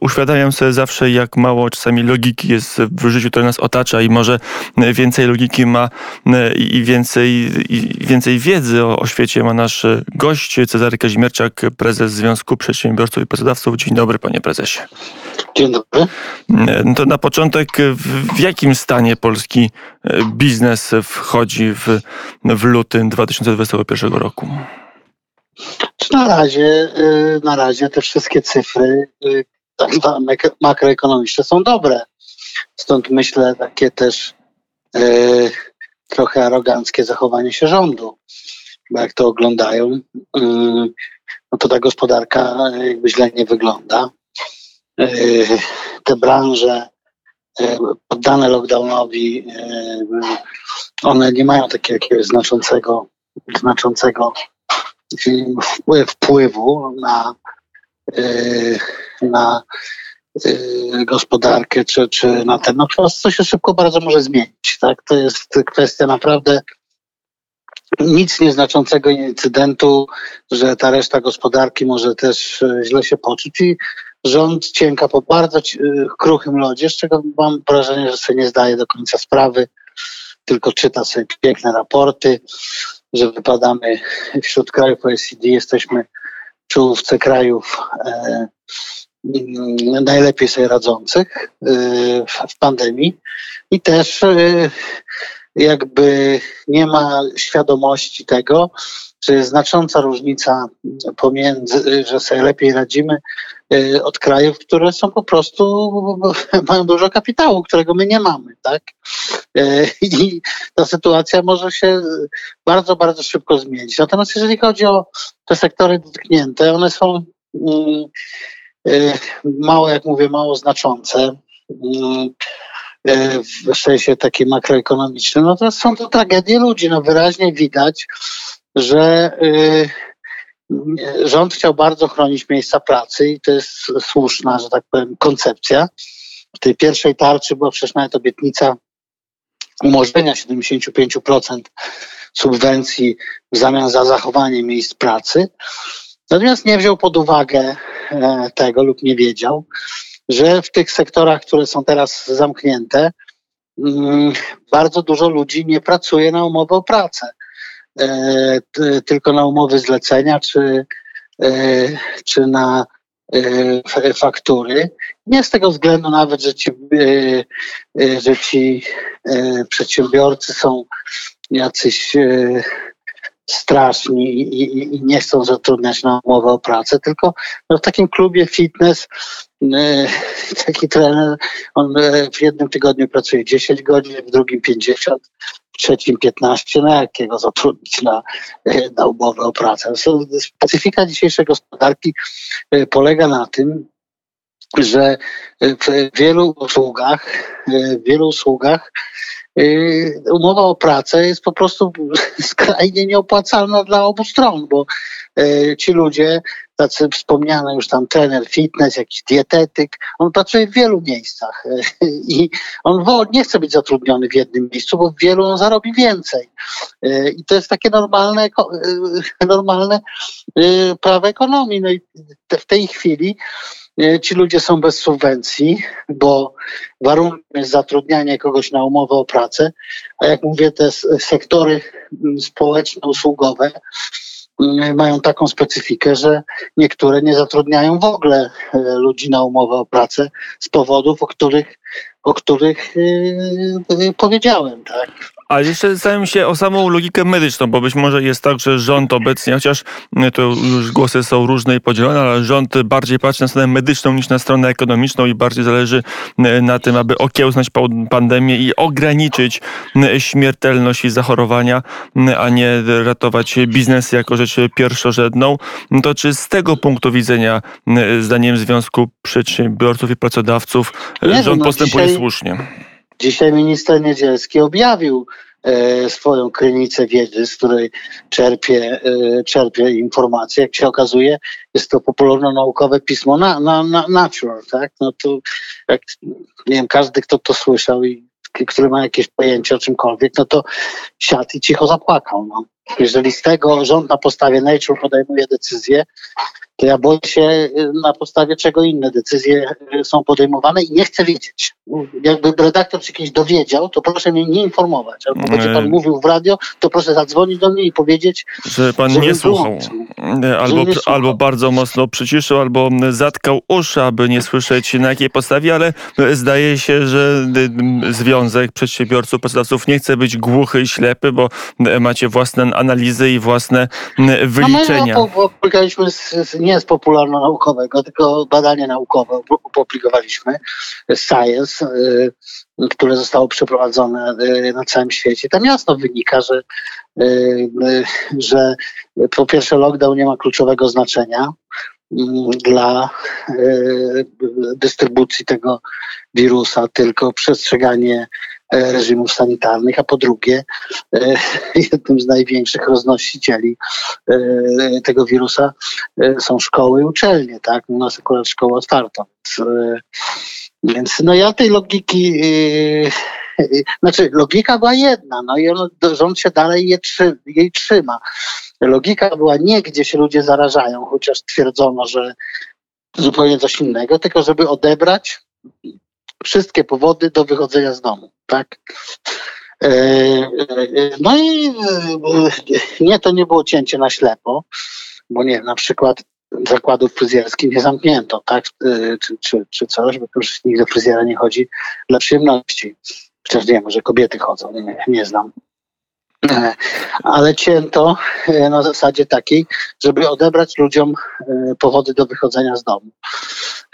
Uświadamiam sobie zawsze, jak mało czasami logiki jest w życiu, które nas otacza i może więcej logiki ma i więcej, i więcej wiedzy o, o świecie ma nasz gość, Cezary Kazimierczak, prezes Związku Przedsiębiorców i Pracodawców. Dzień dobry, panie prezesie. Dzień dobry. No to na początek, w, w jakim stanie polski biznes wchodzi w, w lutym 2021 roku? Na razie, y, na razie te wszystkie cyfry y, tak makroekonomiczne są dobre. Stąd myślę takie też y, trochę aroganckie zachowanie się rządu. Bo jak to oglądają, no to ta gospodarka jakby źle nie wygląda. Te branże poddane lockdownowi, one nie mają takiego znaczącego, znaczącego wpływu na, y, na y, gospodarkę czy, czy na ten, no to się szybko bardzo może zmienić. Tak? To jest kwestia naprawdę nic nieznaczącego incydentu, że ta reszta gospodarki może też y, źle się poczuć i rząd cienka po bardzo kruchym lodzie, z czego mam wrażenie, że sobie nie zdaje do końca sprawy, tylko czyta sobie piękne raporty, że wypadamy wśród krajów OECD, jesteśmy w czołówce krajów e, mm, najlepiej sobie radzących e, w pandemii. I też e, jakby nie ma świadomości tego, że jest znacząca różnica pomiędzy, że sobie lepiej radzimy od krajów, które są po prostu, mają dużo kapitału, którego my nie mamy, tak? E, I ta sytuacja może się bardzo, bardzo szybko zmienić. Natomiast jeżeli chodzi o te sektory dotknięte, one są mm, e, mało, jak mówię, mało znaczące mm, w sensie takim makroekonomicznym, no to są to tragedie ludzi. No wyraźnie widać, że y, rząd chciał bardzo chronić miejsca pracy i to jest słuszna, że tak powiem, koncepcja. W tej pierwszej tarczy była przecież nawet obietnica umożliwienia 75% subwencji w zamian za zachowanie miejsc pracy. Natomiast nie wziął pod uwagę e, tego lub nie wiedział, że w tych sektorach, które są teraz zamknięte, mm, bardzo dużo ludzi nie pracuje na umowę o pracę. E, tylko na umowy zlecenia czy, e, czy na e, faktury. Nie z tego względu nawet, że ci, że ci przedsiębiorcy są jacyś straszni i, nie chcą zatrudniać na umowę o pracę, tylko no, w takim klubie fitness taki trener, on w jednym tygodniu pracuje 10 godzin, w drugim 50, trzecim 15, na jakiego zatrudnić na, na umowę o pracę. Specyfika dzisiejszej gospodarki e, polega na tym, że w wielu usługach, e, w wielu usługach e, umowa o pracę jest po prostu skrajnie nieopłacalna dla obu stron, bo ci ludzie tacy wspomniane już tam trener fitness, jakiś dietetyk, on pracuje w wielu miejscach i on nie chce być zatrudniony w jednym miejscu, bo w wielu on zarobi więcej. I to jest takie normalne, normalne y, prawo ekonomii. No i w tej chwili ci ludzie są bez subwencji, bo warunkiem jest zatrudnianie kogoś na umowę o pracę, a jak mówię, te sektory społeczne, usługowe, mają taką specyfikę, że niektóre nie zatrudniają w ogóle y, ludzi na umowę o pracę z powodów, o których, o których yy, powiedziałem. Tak? A jeszcze zastanawiam się o samą logikę medyczną, bo być może jest tak, że rząd obecnie, chociaż to już głosy są różne i podzielone, ale rząd bardziej patrzy na stronę medyczną niż na stronę ekonomiczną i bardziej zależy na tym, aby okiełznać pandemię i ograniczyć śmiertelność i zachorowania, a nie ratować biznes jako rzecz pierwszorzędną. To czy z tego punktu widzenia, zdaniem Związku Przedsiębiorców i Pracodawców, nie rząd no, postępuje dzisiaj... słusznie? Dzisiaj minister Niedzielski objawił e, swoją krynicę wiedzy, z której czerpie, e, czerpie informacje. Jak się okazuje, jest to popularno-naukowe pismo na, na, na Nature, tak? No to jak, nie wiem, każdy, kto to słyszał i który ma jakieś pojęcie o czymkolwiek, no to siadł i cicho zapłakał. No. Jeżeli z tego rząd na podstawie Nature podejmuje decyzję, to ja boję się y, na podstawie czego inne decyzje y, są podejmowane i nie chcę wiedzieć. Jakby redaktor się kiedyś dowiedział, to proszę mnie nie informować. Albo będzie pan E. mówił w radio, to proszę zadzwonić do mnie i powiedzieć, Że pan nie słuchał. Albo, nie słuchał. albo bardzo mocno przyciszył, albo zatkał uszy, aby nie słyszeć na jakiej podstawie, ale zdaje się, że y, Związek Przedsiębiorców, Pracodawców nie chce być głuchy i ślepy, bo macie własne analizy i własne wyliczenia. No my opublikowaliśmy z, nie z popularno-naukowego, tylko badanie naukowe opublikowaliśmy, Science, y, które zostało przeprowadzone y, na całym świecie. Tam jasno wynika, że, y, że po pierwsze lockdown nie ma kluczowego znaczenia dla dystrybucji tego wirusa, tylko przestrzeganie reżimów sanitarnych, a po drugie e, jednym z największych roznosicieli e, tego wirusa e, są szkoły i uczelnie, tak? U nas akurat szkoła otwarta, więc, e, no ja tej logiki e, e, znaczy logika była jedna, no i on, rząd się dalej je jej trzyma. Logika była nie, gdzie się ludzie zarażają, chociaż twierdzono, że zupełnie coś innego, tylko żeby odebrać wszystkie powody do wychodzenia z domu, tak? E, e, No i e, nie, to nie było cięcie na ślepo, bo nie, na przykład zakładów fryzjerskich nie zamknięto, tak? Czy, czy, czy coś, bo już nikt do fryzjera nie chodzi dla przyjemności. Chociaż nie, może kobiety chodzą, nie, nie znam. Ale cięto e, na zasadzie takiej, żeby odebrać ludziom e, powody do wychodzenia z domu.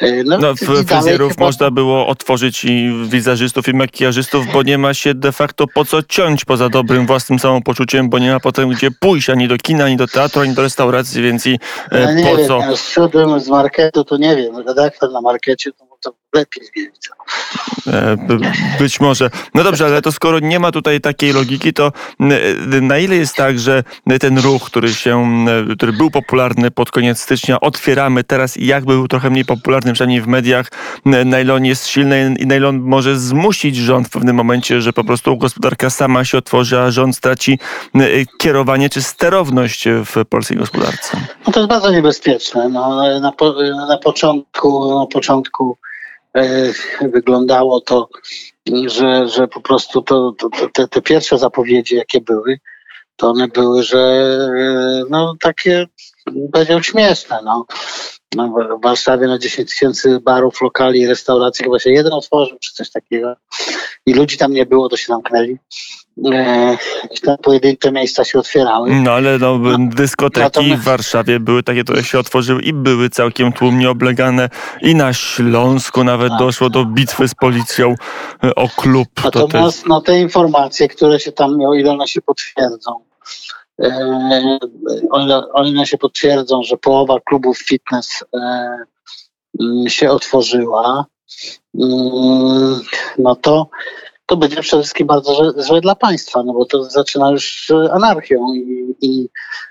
E, No, w fryzjerów chyba- można było otworzyć i wizerzystów, i makijażystów, bo nie ma się de facto po co ciąć poza dobrym własnym samopoczuciem, bo nie ma potem gdzie pójść ani do kina, ani do teatru, ani do restauracji, więc i e, nie po wiem, co? ja szedłem z marketu, to nie wiem, redaktor na markecie to, to lepiej wie. co. E, Być może. No dobrze, ale to skoro nie ma tutaj takiej logiki, to na ile jest tak, że ten ruch, który się, który był popularny pod koniec stycznia, otwieramy teraz i jak był trochę mniej popularny, przynajmniej w mediach, n- na ile on jest silny i na ile on może zmusić rząd w pewnym momencie, że po prostu gospodarka sama się otworzy, a rząd straci kierowanie czy sterowność w polskiej gospodarce. No to jest bardzo niebezpieczne. No, na, po, na początku, na początku wyglądało to, że, że po prostu to, to, te, te pierwsze zapowiedzi, jakie były, to one były, że e, no takie, powiedział, śmieszne. No. No, w- w Warszawie na 10 tysięcy barów, lokali, restauracji chyba się jeden otworzył, czy coś takiego. I ludzi tam nie było, to się zamknęli. Te pojedyncze miejsca się otwierały. No ale no, dyskoteki natomiast- w Warszawie były takie, które się otworzyły i były całkiem tłumnie oblegane. I na Śląsku nawet Tak, doszło do bitwy z policją e, o klub. To też, Natomiast no, te informacje, które się tam, o ile one się potwierdzą, e, o, ile, się potwierdzą, że połowa klubów fitness e, się otworzyła, mm, no to to będzie przede wszystkim bardzo złe, dla państwa, no bo to zaczyna już e, anarchią i, i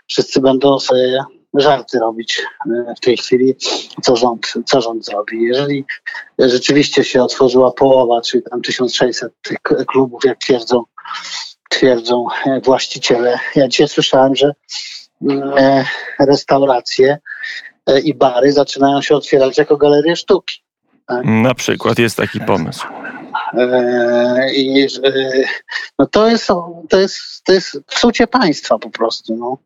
wszyscy będą sobie żarty robić e, w tej chwili, co rząd, co rząd zrobi. Jeżeli rzeczywiście się otworzyła połowa, czyli tam 1600 tych klubów, jak twierdzą, twierdzą e, właściciele. Ja dzisiaj słyszałem, że restauracje i bary zaczynają się otwierać jako galerie sztuki. na przykład jest taki pomysł. E, I e, no to jest, to jest, to jest psucie państwa po prostu. No.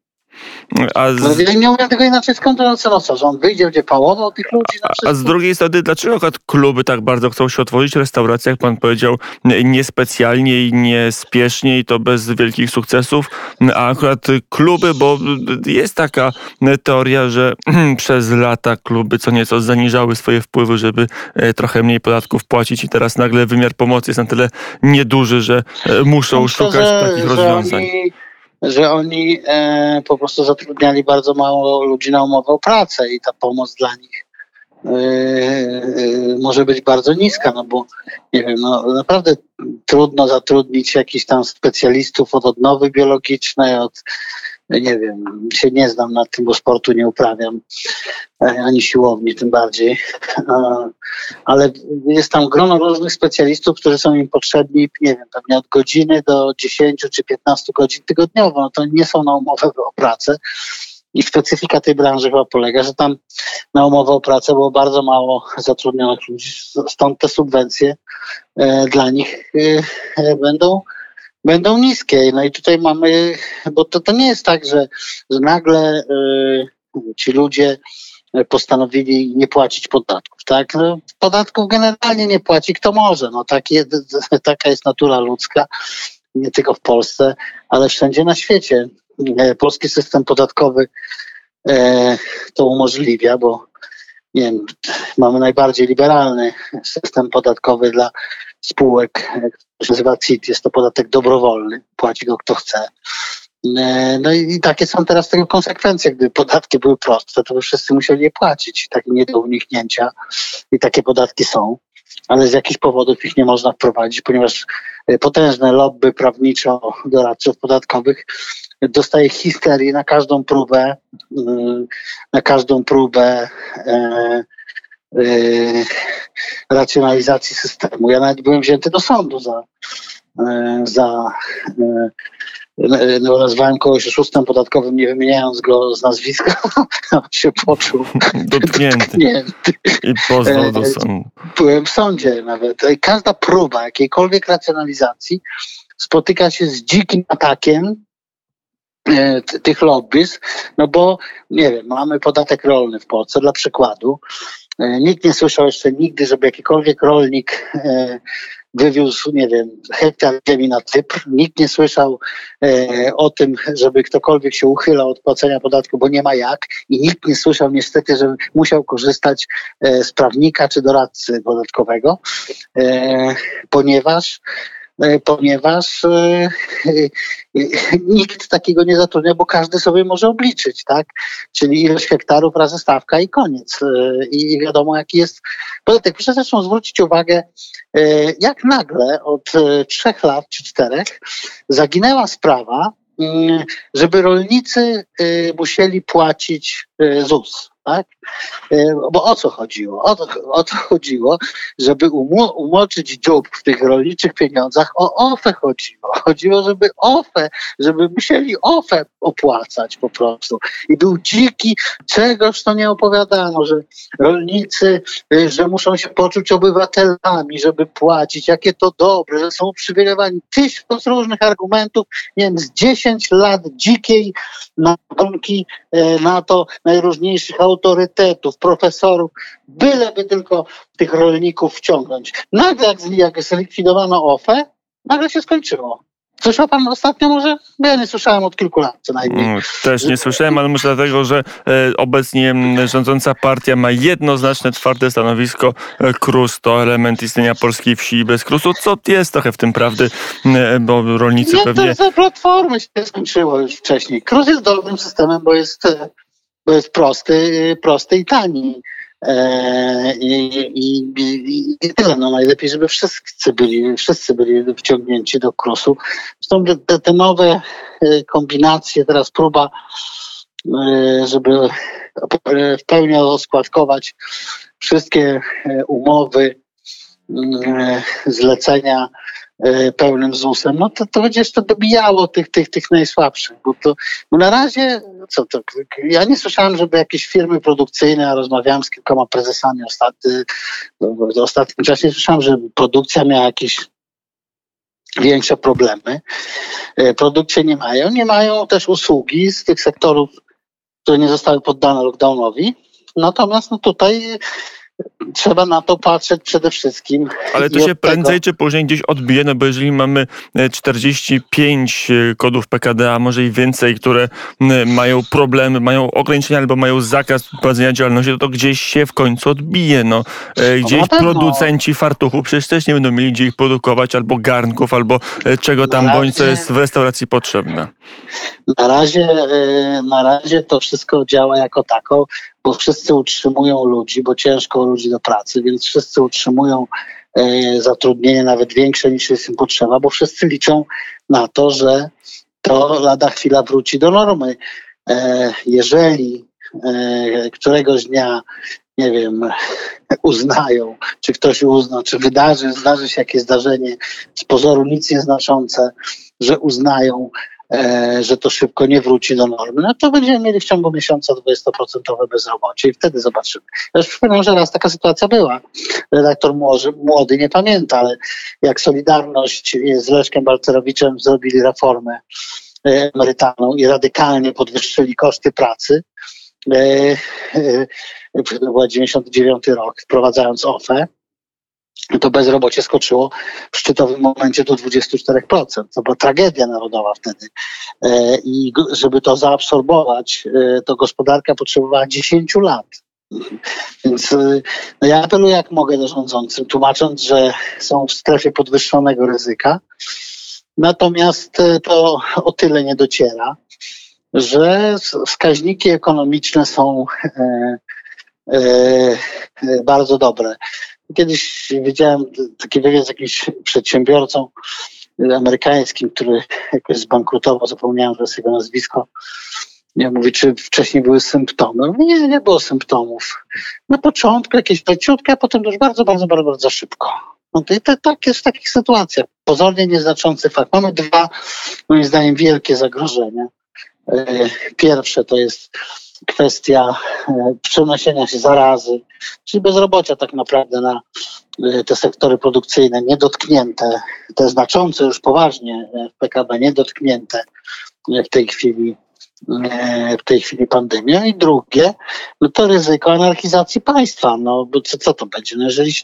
A No, z, ja nie umiem tego inaczej skontrolować, no co, że on wyjdzie, będzie pałował tych ludzi a wszystko. z drugiej strony, dlaczego akurat kluby tak bardzo chcą się otworzyć, restauracje, jak pan powiedział, niespecjalnie i niespiesznie i to bez wielkich sukcesów, a akurat kluby, bo jest taka teoria, że przez lata kluby co nieco zaniżały swoje wpływy, żeby e, trochę mniej podatków płacić i teraz nagle wymiar pomocy jest na tyle nieduży, że e, muszą Myślę, szukać że, takich że rozwiązań. Oni, że oni e, po prostu zatrudniali bardzo mało ludzi na umowę o pracę i ta pomoc dla nich e, e, może być bardzo niska, no bo nie wiem, no naprawdę trudno zatrudnić jakichś tam specjalistów od odnowy biologicznej, od nie wiem, się nie znam na tym, bo sportu nie uprawiam, e, ani siłowni tym bardziej, ale jest tam grono różnych specjalistów, którzy są im potrzebni, nie wiem, pewnie od godziny do 10 czy 15 godzin tygodniowo. No to nie są na umowę o pracę. I specyfika tej branży chyba polega, że tam na umowę o pracę było bardzo mało zatrudnionych ludzi, stąd te subwencje e, dla nich e, będą, będą niskie. No i tutaj mamy, bo to, to nie jest tak, że, że nagle ci ludzie postanowili nie płacić podatków. Tak? No, podatków generalnie nie płaci kto może. No, takie, taka jest natura ludzka, nie tylko w Polsce, ale wszędzie na świecie. E, polski system podatkowy e, to umożliwia, bo nie wiem, mamy najbardziej liberalny system podatkowy dla spółek, który się nazywa CIT. Jest to podatek dobrowolny, płaci go kto chce. E, no i takie są teraz tego konsekwencje. Gdyby podatki były proste, to by wszyscy musieli je płacić. Takie nie do uniknięcia i takie podatki są, ale z jakichś powodów ich nie można wprowadzić, ponieważ e, potężne lobby prawniczo-doradców podatkowych dostaje histerii na każdą próbę, mm, na każdą próbę e, racjonalizacji systemu. Ja nawet byłem wzięty do sądu za, za no, nazwałem kogoś oszustem podatkowym, nie wymieniając go z nazwiska, się poczuł dotknięty, dotknięty. i pozwał do e, sądu. Byłem w sądzie nawet. Każda próba jakiejkolwiek racjonalizacji spotyka się z dzikim atakiem e, tych lobbyz, no bo nie wiem, mamy podatek rolny w Polsce dla przykładu. E, nikt nie słyszał jeszcze nigdy, żeby jakikolwiek rolnik wywiózł, nie wiem, hektar ziemi na Cypr. Nikt nie słyszał e, o tym, żeby ktokolwiek się uchylał od płacenia podatku, bo nie ma jak. I nikt nie słyszał niestety, że musiał korzystać e, z prawnika czy doradcy podatkowego, e, ponieważ ponieważ e, e, nikt takiego nie zatrudnia, bo każdy sobie może obliczyć, tak? Czyli ilość hektarów razy stawka i koniec. I wiadomo, jaki jest podatek. Proszę zresztą zwrócić uwagę, jak nagle od trzech lat czy czterech zaginęła sprawa, mm, żeby rolnicy musieli płacić ZUS tak? E, bo o co chodziło? O to, o to chodziło, żeby umo umoczyć dziób w tych rolniczych pieniądzach. O OFE chodziło. Chodziło, żeby OFE, żeby musieli OFE opłacać po prostu. I był dziki, czegoż to nie opowiadano, że rolnicy, e, że muszą się poczuć obywatelami, żeby płacić, jakie to dobre, że są uprzywilejowani. Tysiąc różnych argumentów, z 10 lat dzikiej e, na to najróżniejszych autorytetów, profesorów, byleby tylko tych rolników wciągnąć. Nagle jak, jak zlikwidowano OFE, nagle się skończyło. Słyszał pan ostatnio może? Ja nie słyszałem od kilku lat co najmniej. Mm, też nie słyszałem, ale może dlatego, że e, obecnie rządząca partia ma jednoznaczne, twarde stanowisko. E, KRUS to element istnienia polskiej wsi bez KRUSu, co jest trochę w tym prawdy, e, bo rolnicy nie, pewnie... Nie, to platformy się skończyło już wcześniej. KRUS jest dobrym systemem, bo jest jest prosty, prosty i tani. E, I, i, i, I, tyle. No najlepiej, żeby wszyscy byli, wszyscy byli wciągnięci do krusu. Zresztą te, te nowe e, kombinacje, teraz próba, e, żeby w pełni oskładkować wszystkie umowy, zlecenia E, pełnym ZUS-em, no to, to będzie jeszcze dobijało tych, tych, tych najsłabszych. Bo to bo na razie, co to, ja nie słyszałem, żeby jakieś firmy produkcyjne, a rozmawiałem z kilkoma prezesami ostatni, w ostatnim czasie, słyszałem, że produkcja miała jakieś większe problemy. E, produkcje nie mają. Nie mają też usługi z tych sektorów, które nie zostały poddane lockdownowi. Natomiast no tutaj trzeba na to patrzeć przede wszystkim. Ale to się prędzej tego... czy później gdzieś odbije, no bo jeżeli mamy 45 e, e, kodów PKD, a może i więcej, które mają problemy, mają ograniczenia albo mają zakaz prowadzenia działalności, to to gdzieś się w końcu odbije. No. E, gdzieś no producenci fartuchów przecież też nie będą mieli gdzie ich produkować, albo garnków, albo czego tam, razie, bądź co jest w restauracji potrzebne. Na razie, na razie to wszystko działa jako tako bo wszyscy utrzymują ludzi, bo ciężko ludzi do pracy, więc wszyscy utrzymują e, zatrudnienie nawet większe niż jest im potrzeba, bo wszyscy liczą na to, że to lada chwila wróci do normy. E, jeżeli e, któregoś dnia nie wiem, uznają, czy ktoś uzna, czy wydarzy, zdarzy się jakieś zdarzenie z pozoru nic nieznaczące, że uznają, że to szybko nie wróci do normy, no to będziemy mieli w ciągu miesiąca 20% bezrobocie i wtedy zobaczymy. Ja już przypominam, że raz taka sytuacja była. Redaktor młody, nie pamięta, ale jak Solidarność z Leszkiem Balcerowiczem zrobili reformę e, emerytalną i radykalnie podwyższyli koszty pracy, e, e, to był 99 rok, wprowadzając OFE, to bezrobocie skoczyło w szczytowym momencie do 24%. To była tragedia narodowa wtedy. E, I żeby to zaabsorbować, e, to gospodarka potrzebowała 10 lat. Więc e, no ja apeluję jak mogę do rządzących, tłumacząc, że są w strefie podwyższonego ryzyka. Natomiast to o tyle nie dociera, że wskaźniki ekonomiczne są bardzo dobre. Kiedyś widziałem taki wywiad z jakimś przedsiębiorcą amerykańskim, który jakoś zbankrutował, zapomniałem teraz jego nazwisko. Ja czy wcześniej były symptomy? Mówię, nie, nie było symptomów. Na początku jakieś leciutkie, a potem już bardzo, bardzo, bardzo, bardzo szybko. No to, to tak jest w takich sytuacjach. Pozornie nieznaczący fakt. Mamy dwa, moim zdaniem, wielkie zagrożenia. E, pierwsze to jest kwestia e, przenoszenia się zarazy, czyli bezrobocia tak naprawdę na e, te sektory produkcyjne niedotknięte, te znaczące już poważnie e, w PKB niedotknięte w tej chwili w tej chwili pandemia i drugie, no to ryzyko anarchizacji państwa. No bo co, co to będzie? No jeżeli się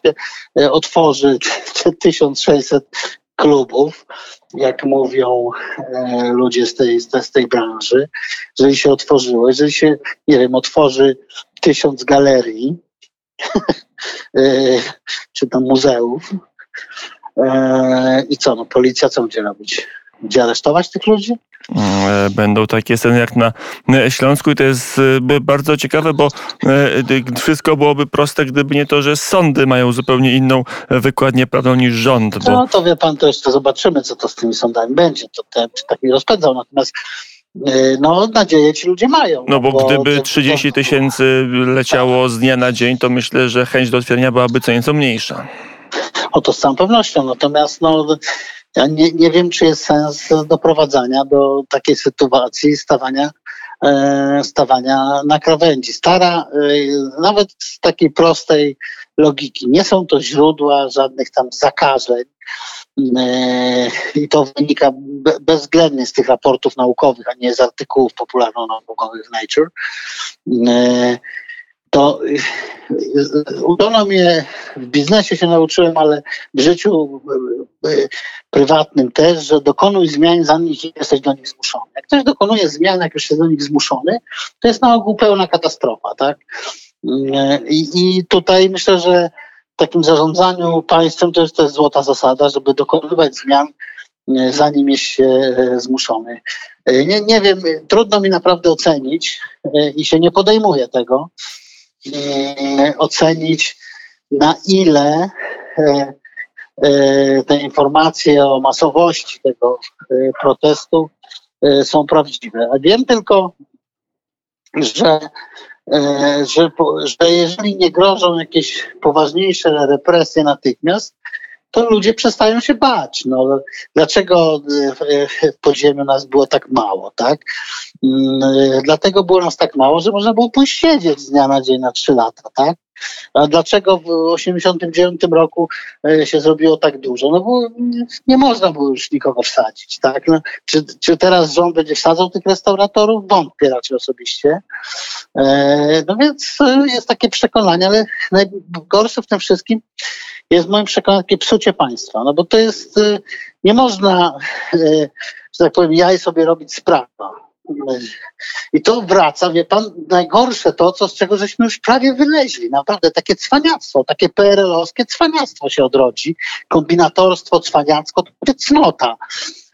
otworzy te 1600 klubów, jak mówią e, ludzie z tej, z tej branży, jeżeli się otworzyło, jeżeli się, nie wiem, otworzy tysiąc galerii, e, czy tam muzeów, e, i co, no policja co będzie robić? Będzie aresztować tych ludzi? E, będą takie sceny jak na Śląsku i to jest e, bardzo ciekawe, bo e, wszystko byłoby proste, gdyby nie to, że sądy mają zupełnie inną wykładnię prawną niż rząd. Bo... No to wie pan, to jeszcze zobaczymy, co to z tymi sądami będzie. To ten tak mi rozpędzał. Natomiast no, nadzieję ci ludzie mają. No bo, bo gdyby 30 tysięcy leciało z dnia na dzień, to myślę, że chęć do otwierania byłaby co nieco mniejsza. O to z całą pewnością. Natomiast no, ja nie, nie wiem, czy jest sens doprowadzania do takiej sytuacji stawania, e, stawania na krawędzi. Stara, e, nawet z takiej prostej logiki, nie są to źródła żadnych tam zakażeń. E, I to wynika bezwzględnie z tych raportów naukowych, a nie z artykułów popularno-naukowych w Nature to uczono mnie, w biznesie się nauczyłem, ale w życiu e, e, prywatnym też, że dokonuj zmian, zanim jesteś do nich zmuszony. Jak ktoś dokonuje zmian, jak już jest do nich zmuszony, to jest na ogół pełna katastrofa, tak? I, i tutaj myślę, że w takim zarządzaniu państwem to jest, to jest złota zasada, żeby dokonywać zmian, zanim jest się zmuszony. Nie, nie wiem, trudno mi naprawdę ocenić i się nie podejmuję tego, ocenić, na ile e, e, te informacje o masowości tego protestu są prawdziwe. A wiem tylko, że, że, że jeżeli nie grożą jakieś poważniejsze represje natychmiast, to ludzie przestają się bać. No, dlaczego w podziemiu nas było tak mało, tak? Mm, dlatego było nas tak mało, że można było pójść siedzieć z dnia na dzień na trzy lata, tak? A dlaczego w 1989 roku e, się zrobiło tak dużo? No bo nie można było już nikogo wsadzić, tak? No, czy, czy teraz rząd będzie wsadzał tych restauratorów? Wątpię raczej osobiście. E, no więc e, jest takie przekonanie, ale najgorsze w tym wszystkim jest moim przekonaniu takie psucie państwa, no bo to jest, nie można, że tak powiem, jaj sobie robić sprawa. I to wraca, wie pan, najgorsze to, co z czego żeśmy już prawie wyleźli. Naprawdę takie cwaniactwo, takie PRL-owskie cwaniactwo się odrodzi. Kombinatorstwo, cwaniactwo, to cnota.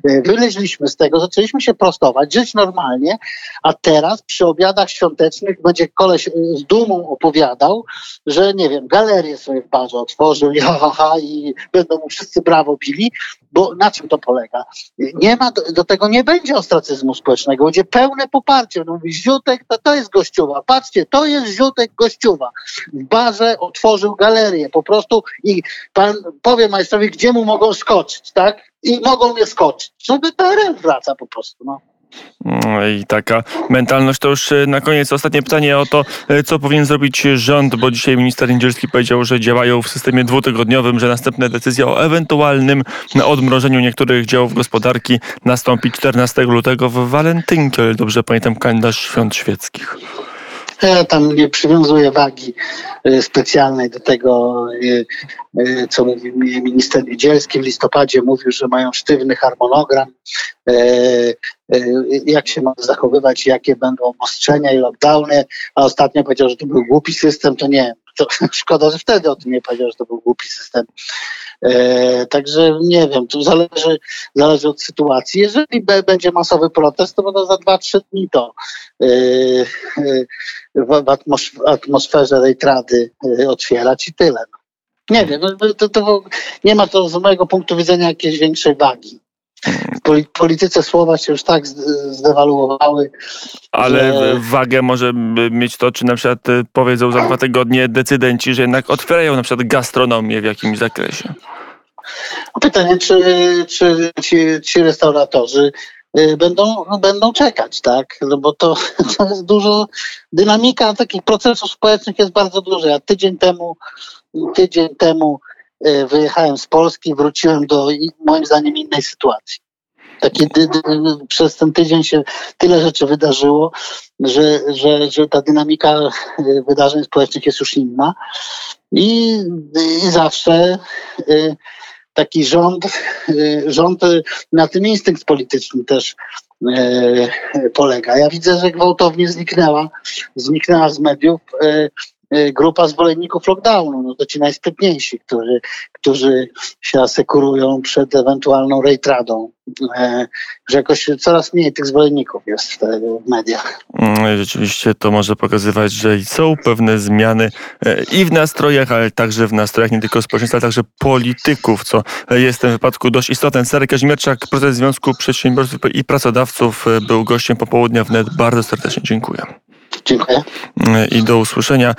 E, wyleźliśmy z tego, zaczęliśmy się prostować, żyć normalnie, a teraz przy obiadach świątecznych będzie koleś z dumą opowiadał, że nie wiem, galerię sobie w barze otworzył i, ha, ha, i będą mu wszyscy brawo bili, bo na czym to polega? Nie ma, do, tego nie będzie ostracyzmu społecznego, będzie pełne poparcie. Będą mówić, Ziutek to, to jest gościuwa, patrzcie, to jest Ziutek gościuwa. W barze otworzył galerię po prostu i pan powie majstrowi, gdzie mu mogą skoczyć, tak? I mogą mnie skoczyć. Żeby PRL wraca po prostu. No. No I taka mentalność to już e, na koniec ostatnie pytanie o to, e, co powinien zrobić rząd, bo dzisiaj minister Niedzielski powiedział, że działają w systemie dwutygodniowym, że następna decyzja o ewentualnym odmrożeniu niektórych działów gospodarki nastąpi 14 lutego w Walentynki, o ile dobrze pamiętam kalendarz świąt świeckich. Ja tam nie przywiązuję wagi y, specjalnej do tego, y, co mówi mi minister Niedzielski. W listopadzie mówił, że mają sztywny harmonogram, e, e, jak się ma zachowywać, jakie będą obostrzenia i lockdowny, a ostatnio powiedział, że to był głupi system, to nie. To szkoda, że wtedy o tym nie powiedział, że to był głupi system. E, także nie wiem, tu zależy, zależy od sytuacji. Jeżeli będzie masowy protest, to będą za 2-3 dni to e, e, w, w atmos atmosferze tej trady e, otwierać i tyle. No. Nie wiem, no, to, to, nie ma to z mojego punktu widzenia jakiejś większej wagi. Polityce słowa się już tak zdewaluowały. Ale że- wagę może mieć to, czy na przykład e, powiedzą za dwa tygodnie decydenci, że jednak otwierają na przykład gastronomię w jakimś zakresie. Pytanie, czy, czy ci, ci restauratorzy y, będą, będą czekać, tak? No bo to, to jest dużo, dynamika takich procesów społecznych jest bardzo duża. Ja tydzień temu, tydzień temu y, wyjechałem z Polski, wróciłem do moim zdaniem innej sytuacji. Dy, przez ten tydzień się tyle rzeczy wydarzyło, że, że, że ta dynamika y, wydarzeń społecznych jest już inna. I, i zawsze y, taki rząd, y, rząd y, na tym instynkt polityczny też y, polega. Ja widzę, że gwałtownie zniknęła, zniknęła z mediów y, y, grupa zwolenników lockdownu. No to ci najsprytniejsi, którzy, którzy się asekurują przed ewentualną rejtradą. Y, Że jakoś coraz mniej tych zwolenników jest w, w mediach. Mm, Rzeczywiście to może pokazywać, że są pewne zmiany e, i w nastrojach, ale także w nastrojach nie tylko społeczeństwa, ale także polityków, co jest w tym wypadku dość istotne. Cezary Kazimierczak, prezes Związku Przedsiębiorców i Pracodawców, e, był gościem popołudnia wnet. Bardzo serdecznie dziękuję. Dziękuję. E, I do usłyszenia.